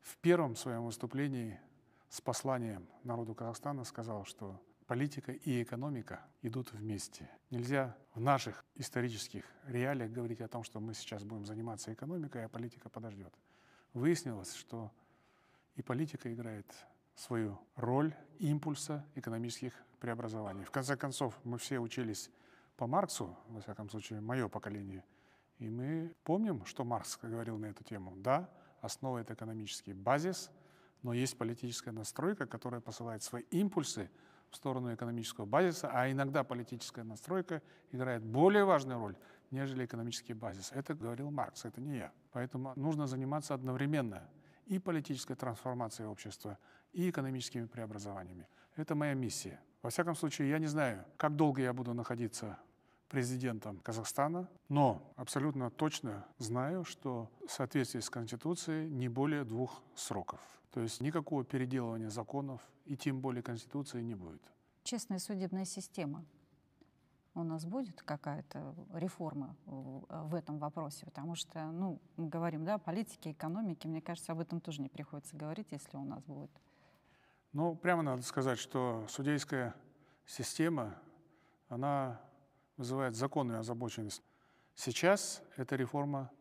в первом своем выступлении с посланием народу Казахстана сказал, что политика и экономика идут вместе. Нельзя в наших исторических реалиях говорить о том, что мы сейчас будем заниматься экономикой, а политика подождет. Выяснилось, что и политика играет свою роль импульса экономических преобразований. В конце концов, мы все учились по Марксу, во всяком случае, мое поколение, и мы помним, что Маркс говорил на эту тему. Да, основа — это экономический базис, но есть политическая настройка, которая посылает свои импульсы в сторону экономического базиса, а иногда политическая настройка играет более важную роль, нежели экономический базис. Это говорил Маркс, это не я. Поэтому нужно заниматься одновременно и политической трансформацией общества, и экономическими преобразованиями. Это моя миссия. Во всяком случае, я не знаю, как долго я буду находиться президентом Казахстана, но абсолютно точно знаю, что в соответствии с Конституцией не более двух сроков. То есть никакого переделывания законов и тем более Конституции не будет. Честная судебная система. У нас будет какая-то реформа в этом вопросе, потому что, ну, мы говорим, да, политики, экономики, мне кажется, об этом тоже не приходится говорить, если у нас будет ну, прямо надо сказать, что судейская система, она вызывает законную озабоченность. Сейчас эта реформа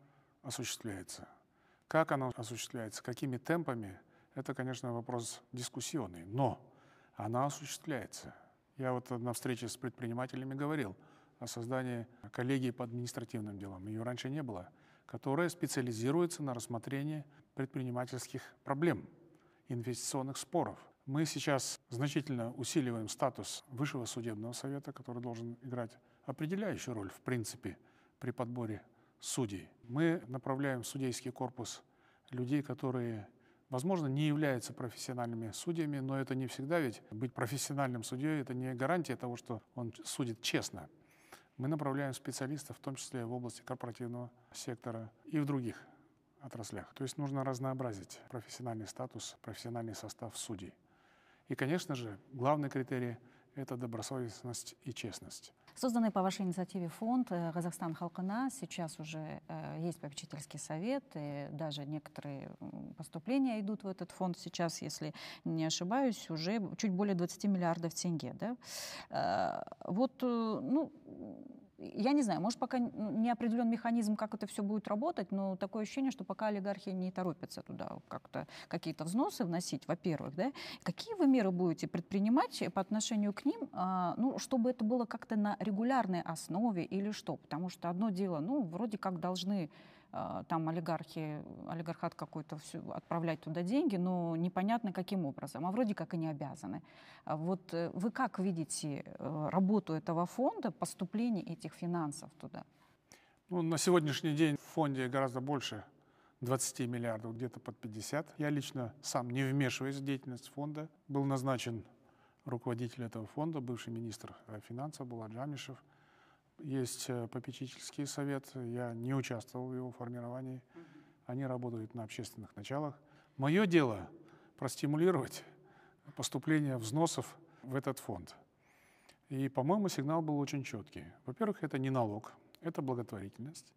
осуществляется. Как она осуществляется, какими темпами, это, конечно, вопрос дискуссионный, но она осуществляется. Я вот на встрече с предпринимателями говорил о создании коллегии по административным делам. Ее раньше не было, которая специализируется на рассмотрении предпринимательских проблем, инвестиционных споров – мы сейчас значительно усиливаем статус Высшего судебного совета, который должен играть определяющую роль, в принципе, при подборе судей. Мы направляем в судейский корпус людей, которые, возможно, не являются профессиональными судьями, но это не всегда ведь быть профессиональным судьей – это не гарантия того, что он судит честно. Мы направляем специалистов, в том числе в области корпоративного сектора и в других отраслях. То есть нужно разнообразить профессиональный статус, профессиональный состав судей. И, конечно же, главный критерий – это добросовестность и честность. Созданный по вашей инициативе фонд э, «Казахстан Халкана» сейчас уже э, есть попечительский совет, и даже некоторые поступления идут в этот фонд сейчас, если не ошибаюсь, уже чуть более 20 миллиардов тенге. Да? Э, вот, ну, я не знаю, может, пока не определен механизм, как это все будет работать, но такое ощущение, что пока олигархи не торопятся туда как-то какие-то взносы вносить, во-первых, да, какие вы меры будете предпринимать по отношению к ним, а, ну, чтобы это было как-то на регулярной основе или что? Потому что одно дело, ну, вроде как должны там олигархи, олигархат какой-то все, отправлять туда деньги, но непонятно каким образом, а вроде как и не обязаны. А вот э, вы как видите э, работу этого фонда, поступление этих финансов туда? Ну, на сегодняшний день в фонде гораздо больше 20 миллиардов, где-то под 50. Я лично сам не вмешиваюсь в деятельность фонда. Был назначен руководитель этого фонда, бывший министр э, финансов Булат Джамишев – есть э, попечительский совет, я не участвовал в его формировании. Они работают на общественных началах. Мое дело простимулировать поступление взносов в этот фонд. И, по-моему, сигнал был очень четкий. Во-первых, это не налог, это благотворительность.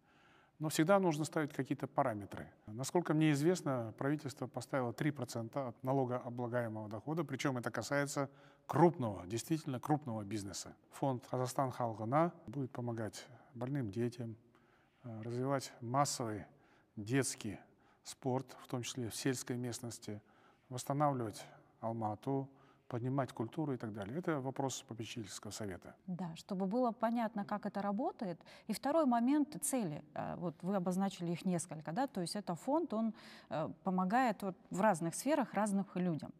Но всегда нужно ставить какие-то параметры. Насколько мне известно, правительство поставило 3% от налогооблагаемого дохода, причем это касается крупного, действительно крупного бизнеса. Фонд «Казахстан Халгана» будет помогать больным детям, э, развивать массовый детский спорт, в том числе в сельской местности, восстанавливать Алмату, поднимать культуру и так далее. Это вопрос попечительского совета. Да, чтобы было понятно, как это работает. И второй момент — цели. Э, вот вы обозначили их несколько, да, то есть это фонд, он э, помогает вот в разных сферах разных людям.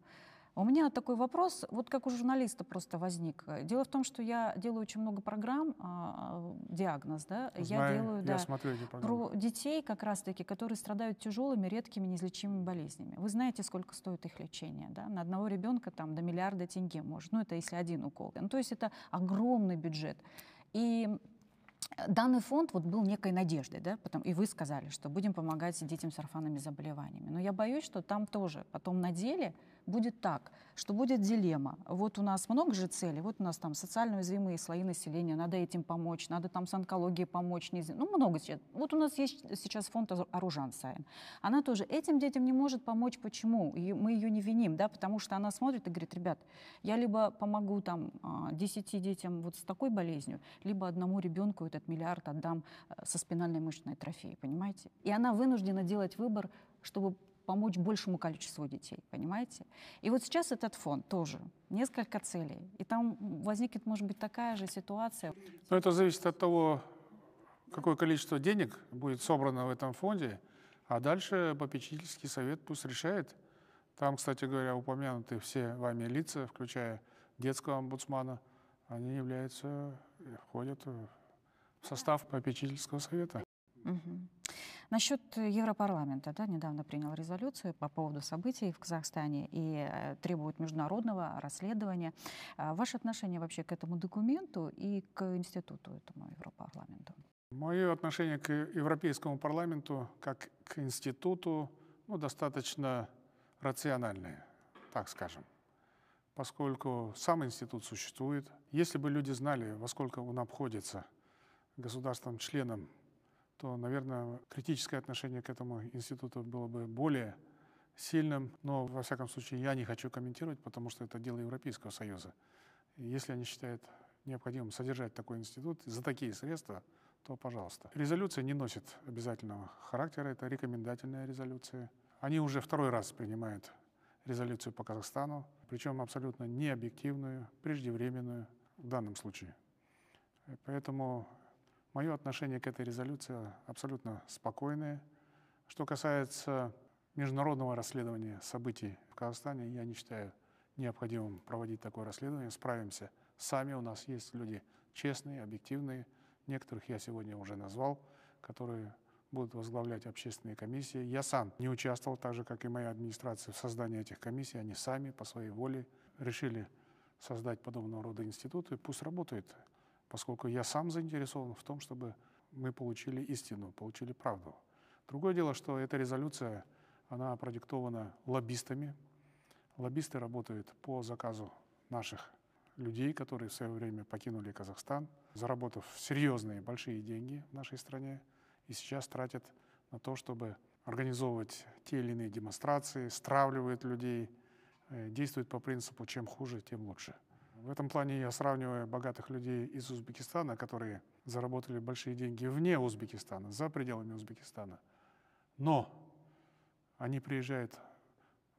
У меня такой вопрос, вот как у журналиста просто возник. Дело в том, что я делаю очень много программ, а, диагноз, да, Знаю, я делаю, я да, смотрю эти программы. про детей как раз-таки, которые страдают тяжелыми, редкими, неизлечимыми болезнями. Вы знаете, сколько стоит их лечение, да? На одного ребенка там до миллиарда тенге может, ну это если один укол. Ну то есть это огромный бюджет. И Данный фонд вот был некой надеждой, да, потом, и вы сказали, что будем помогать детям с орфанными заболеваниями. Но я боюсь, что там тоже потом на деле будет так, что будет дилемма. Вот у нас много же целей, вот у нас там социально уязвимые слои населения, надо этим помочь, надо там с онкологией помочь, не, ну много сейчас. Вот у нас есть сейчас фонд Аружан Сайн. Она тоже этим детям не может помочь. Почему? И мы ее не виним, да, потому что она смотрит и говорит, ребят, я либо помогу там 10 а, детям вот с такой болезнью, либо одному ребенку этот миллиард отдам э, со спинальной мышечной атрофией, понимаете? И она вынуждена делать выбор, чтобы помочь большему количеству детей, понимаете? И вот сейчас этот фонд тоже, несколько целей, и там возникнет, может быть, такая же ситуация. Но это зависит от того, какое количество денег будет собрано в этом фонде, а дальше попечительский совет пусть решает. Там, кстати говоря, упомянуты все вами лица, включая детского омбудсмана, они являются, входят в состав попечительского совета. Угу. Насчет Европарламента, да, недавно принял резолюцию по поводу событий в Казахстане и э, требует международного расследования. А ваше отношение вообще к этому документу и к институту этому Европарламенту? Мое отношение к Европейскому парламенту как к институту ну, достаточно рациональное, так скажем, поскольку сам институт существует. Если бы люди знали, во сколько он обходится государством-членом то, наверное, критическое отношение к этому институту было бы более сильным. Но, во всяком случае, я не хочу комментировать, потому что это дело Европейского Союза. Если они считают необходимым содержать такой институт за такие средства, то пожалуйста. Резолюция не носит обязательного характера, это рекомендательная резолюция. Они уже второй раз принимают резолюцию по Казахстану, причем абсолютно необъективную, преждевременную в данном случае. Поэтому Мое отношение к этой резолюции абсолютно спокойное. Что касается международного расследования событий в Казахстане, я не считаю необходимым проводить такое расследование. Справимся сами. У нас есть люди честные, объективные. Некоторых я сегодня уже назвал, которые будут возглавлять общественные комиссии. Я сам не участвовал, так же, как и моя администрация, в создании этих комиссий. Они сами по своей воле решили создать подобного рода институты. Пусть работают поскольку я сам заинтересован в том, чтобы мы получили истину, получили правду. Другое дело, что эта резолюция, она продиктована лоббистами. Лоббисты работают по заказу наших людей, которые в свое время покинули Казахстан, заработав серьезные большие деньги в нашей стране, и сейчас тратят на то, чтобы организовывать те или иные демонстрации, стравливают людей, э, действуют по принципу «чем хуже, тем лучше». В этом плане я сравниваю богатых людей из Узбекистана, которые заработали большие деньги вне Узбекистана, за пределами Узбекистана. Но они приезжают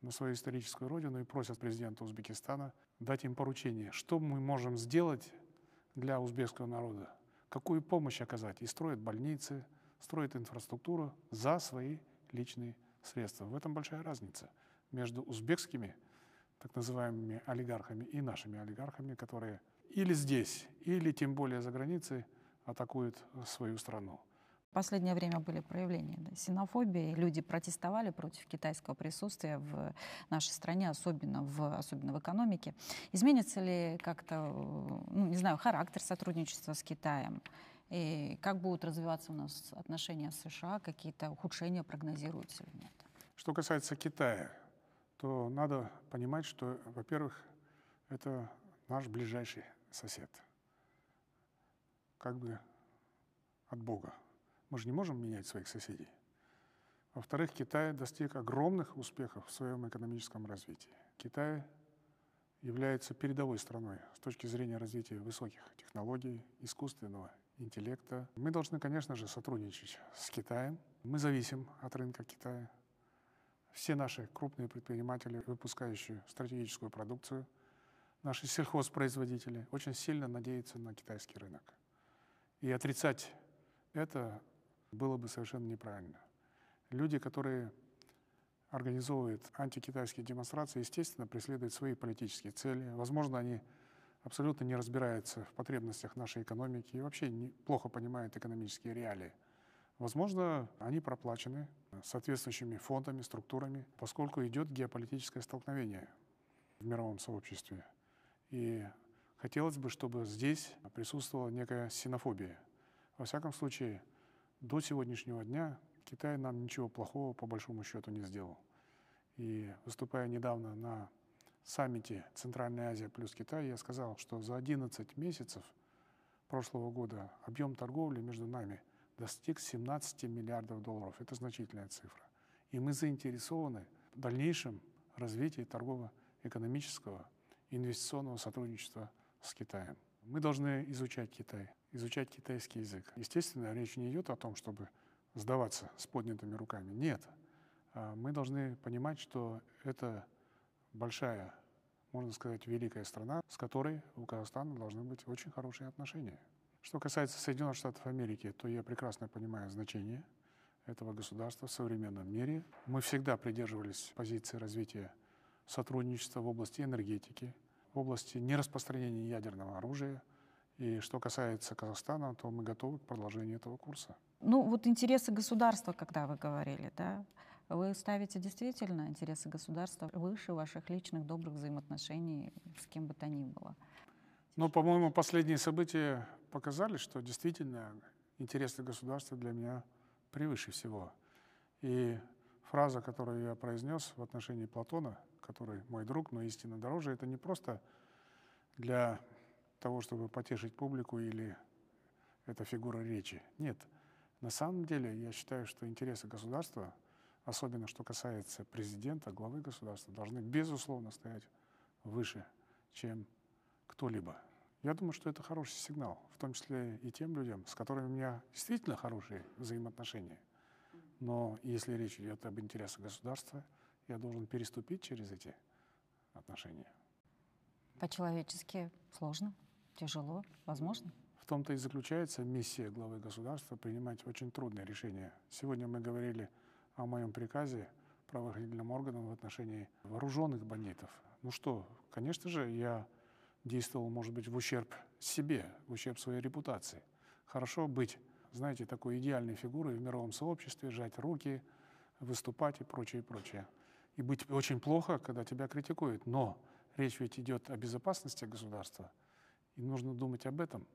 на свою историческую родину и просят президента Узбекистана дать им поручение, что мы можем сделать для узбекского народа, какую помощь оказать. И строят больницы, строят инфраструктуру за свои личные средства. В этом большая разница между узбекскими так называемыми олигархами и нашими олигархами, которые или здесь, или тем более за границей атакуют свою страну. В последнее время были проявления да, синофобии. Люди протестовали против китайского присутствия в нашей стране, особенно в, особенно в экономике. Изменится ли как-то, ну, не знаю, характер сотрудничества с Китаем? И как будут развиваться у нас отношения с США? Какие-то ухудшения прогнозируются или нет? Что касается Китая, то надо понимать, что, во-первых, это наш ближайший сосед. Как бы от Бога. Мы же не можем менять своих соседей. Во-вторых, Китай достиг огромных успехов в своем экономическом развитии. Китай является передовой страной с точки зрения развития высоких технологий, искусственного интеллекта. Мы должны, конечно же, сотрудничать с Китаем. Мы зависим от рынка Китая. Все наши крупные предприниматели, выпускающие стратегическую продукцию, наши сельхозпроизводители очень сильно надеются на китайский рынок. И отрицать это было бы совершенно неправильно. Люди, которые организовывают антикитайские демонстрации, естественно, преследуют свои политические цели. Возможно, они абсолютно не разбираются в потребностях нашей экономики и вообще плохо понимают экономические реалии. Возможно, они проплачены соответствующими фондами, структурами, поскольку идет геополитическое столкновение в мировом сообществе. И хотелось бы, чтобы здесь присутствовала некая синофобия. Во всяком случае, до сегодняшнего дня Китай нам ничего плохого по большому счету не сделал. И выступая недавно на саммите Центральная Азия плюс Китай, я сказал, что за 11 месяцев прошлого года объем торговли между нами достиг 17 миллиардов долларов. Это значительная цифра. И мы заинтересованы в дальнейшем развитии торгово-экономического инвестиционного сотрудничества с Китаем. Мы должны изучать Китай, изучать китайский язык. Естественно, речь не идет о том, чтобы сдаваться с поднятыми руками. Нет. А мы должны понимать, что это большая, можно сказать, великая страна, с которой у Казахстана должны быть очень хорошие отношения. Что касается Соединенных Штатов Америки, то я прекрасно понимаю значение этого государства в современном мире. Мы всегда придерживались позиции развития сотрудничества в области энергетики, в области нераспространения ядерного оружия. И что касается Казахстана, то мы готовы к продолжению этого курса. Ну вот интересы государства, когда вы говорили, да, вы ставите действительно интересы государства выше ваших личных добрых взаимоотношений с кем бы то ни было. Ну, по-моему, последние события показали, что действительно интересы государства для меня превыше всего. И фраза, которую я произнес в отношении Платона, который мой друг, но истинно дороже, это не просто для того, чтобы потешить публику или это фигура речи. Нет. На самом деле, я считаю, что интересы государства – особенно что касается президента, главы государства, должны, безусловно, стоять выше, чем кто-либо. Я думаю, что это хороший сигнал, в том числе и тем людям, с которыми у меня действительно хорошие взаимоотношения. Но если речь идет об интересах государства, я должен переступить через эти отношения. По-человечески сложно, тяжело, возможно? В том-то и заключается миссия главы государства принимать очень трудные решения. Сегодня мы говорили о моем приказе правоохранительным органам в отношении вооруженных бандитов. Ну что, конечно же, я действовал, может быть, в ущерб себе, в ущерб своей репутации. Хорошо быть, знаете, такой идеальной фигурой в мировом сообществе, сжать руки, выступать и прочее, и прочее. И быть очень плохо, когда тебя критикуют. Но речь ведь идет о безопасности государства, и нужно думать об этом,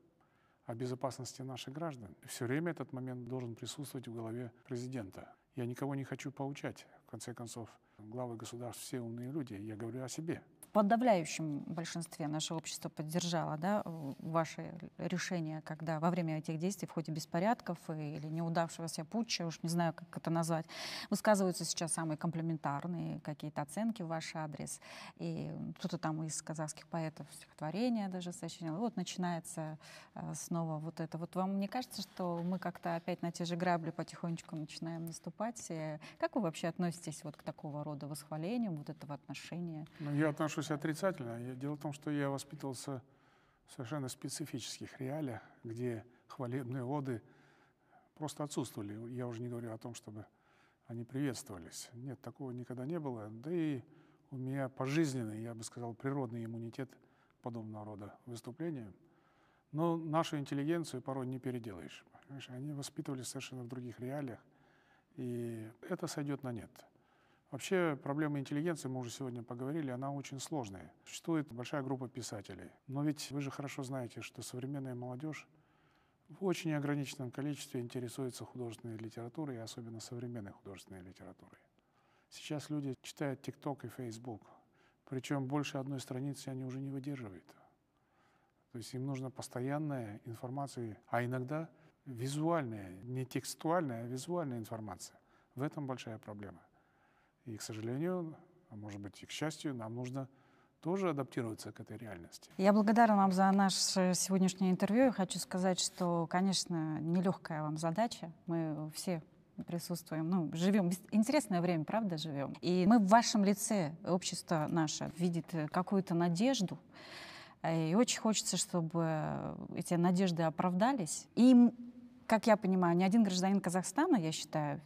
о безопасности наших граждан. Все время этот момент должен присутствовать в голове президента. Я никого не хочу поучать. В конце концов, главы государств все умные люди. Я говорю о себе подавляющем большинстве наше общество поддержало да, ваше решение, когда во время этих действий в ходе беспорядков или неудавшегося путча, уж не знаю, как это назвать, высказываются сейчас самые комплементарные какие-то оценки в ваш адрес. И кто-то там из казахских поэтов стихотворения даже сочинял. Вот начинается э, снова вот это. Вот вам не кажется, что мы как-то опять на те же грабли потихонечку начинаем наступать? Как вы вообще относитесь вот к такого рода восхвалению, вот этого отношения? Ну, я отношусь отношусь отрицательно. Дело в том, что я воспитывался в совершенно специфических реалиях, где хвалебные оды просто отсутствовали. Я уже не говорю о том, чтобы они приветствовались. Нет, такого никогда не было. Да и у меня пожизненный, я бы сказал, природный иммунитет подобного рода выступлениям. Но нашу интеллигенцию порой не переделаешь. Понимаешь? Они воспитывались совершенно в других реалиях, и это сойдет на нет. Вообще проблема интеллигенции, мы уже сегодня поговорили, она очень сложная. Существует большая группа писателей. Но ведь вы же хорошо знаете, что современная молодежь в очень ограниченном количестве интересуется художественной литературой, особенно современной художественной литературой. Сейчас люди читают ТикТок и Фейсбук, причем больше одной страницы они уже не выдерживают. То есть им нужна постоянная информация, а иногда визуальная, не текстуальная, а визуальная информация. В этом большая проблема. И, к сожалению, а может быть и к счастью, нам нужно тоже адаптируются к этой реальности. Я благодарна вам за наше сегодняшнее интервью. Хочу сказать, что, конечно, нелегкая вам задача. Мы все присутствуем, ну, живем. Интересное время, правда, живем. И мы в вашем лице, общество наше, видит какую-то надежду. И очень хочется, чтобы эти надежды оправдались. И, как я понимаю, ни один гражданин Казахстана, я считаю,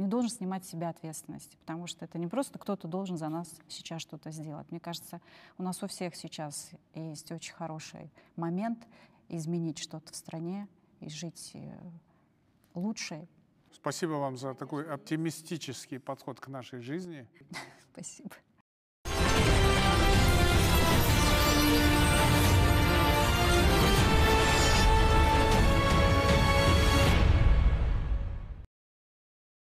не должен снимать с себя ответственность, потому что это не просто кто-то должен за нас сейчас что-то сделать. Мне кажется, у нас у всех сейчас есть очень хороший момент изменить что-то в стране и жить э, лучше. Спасибо вам за такой оптимистический подход к нашей жизни. Спасибо.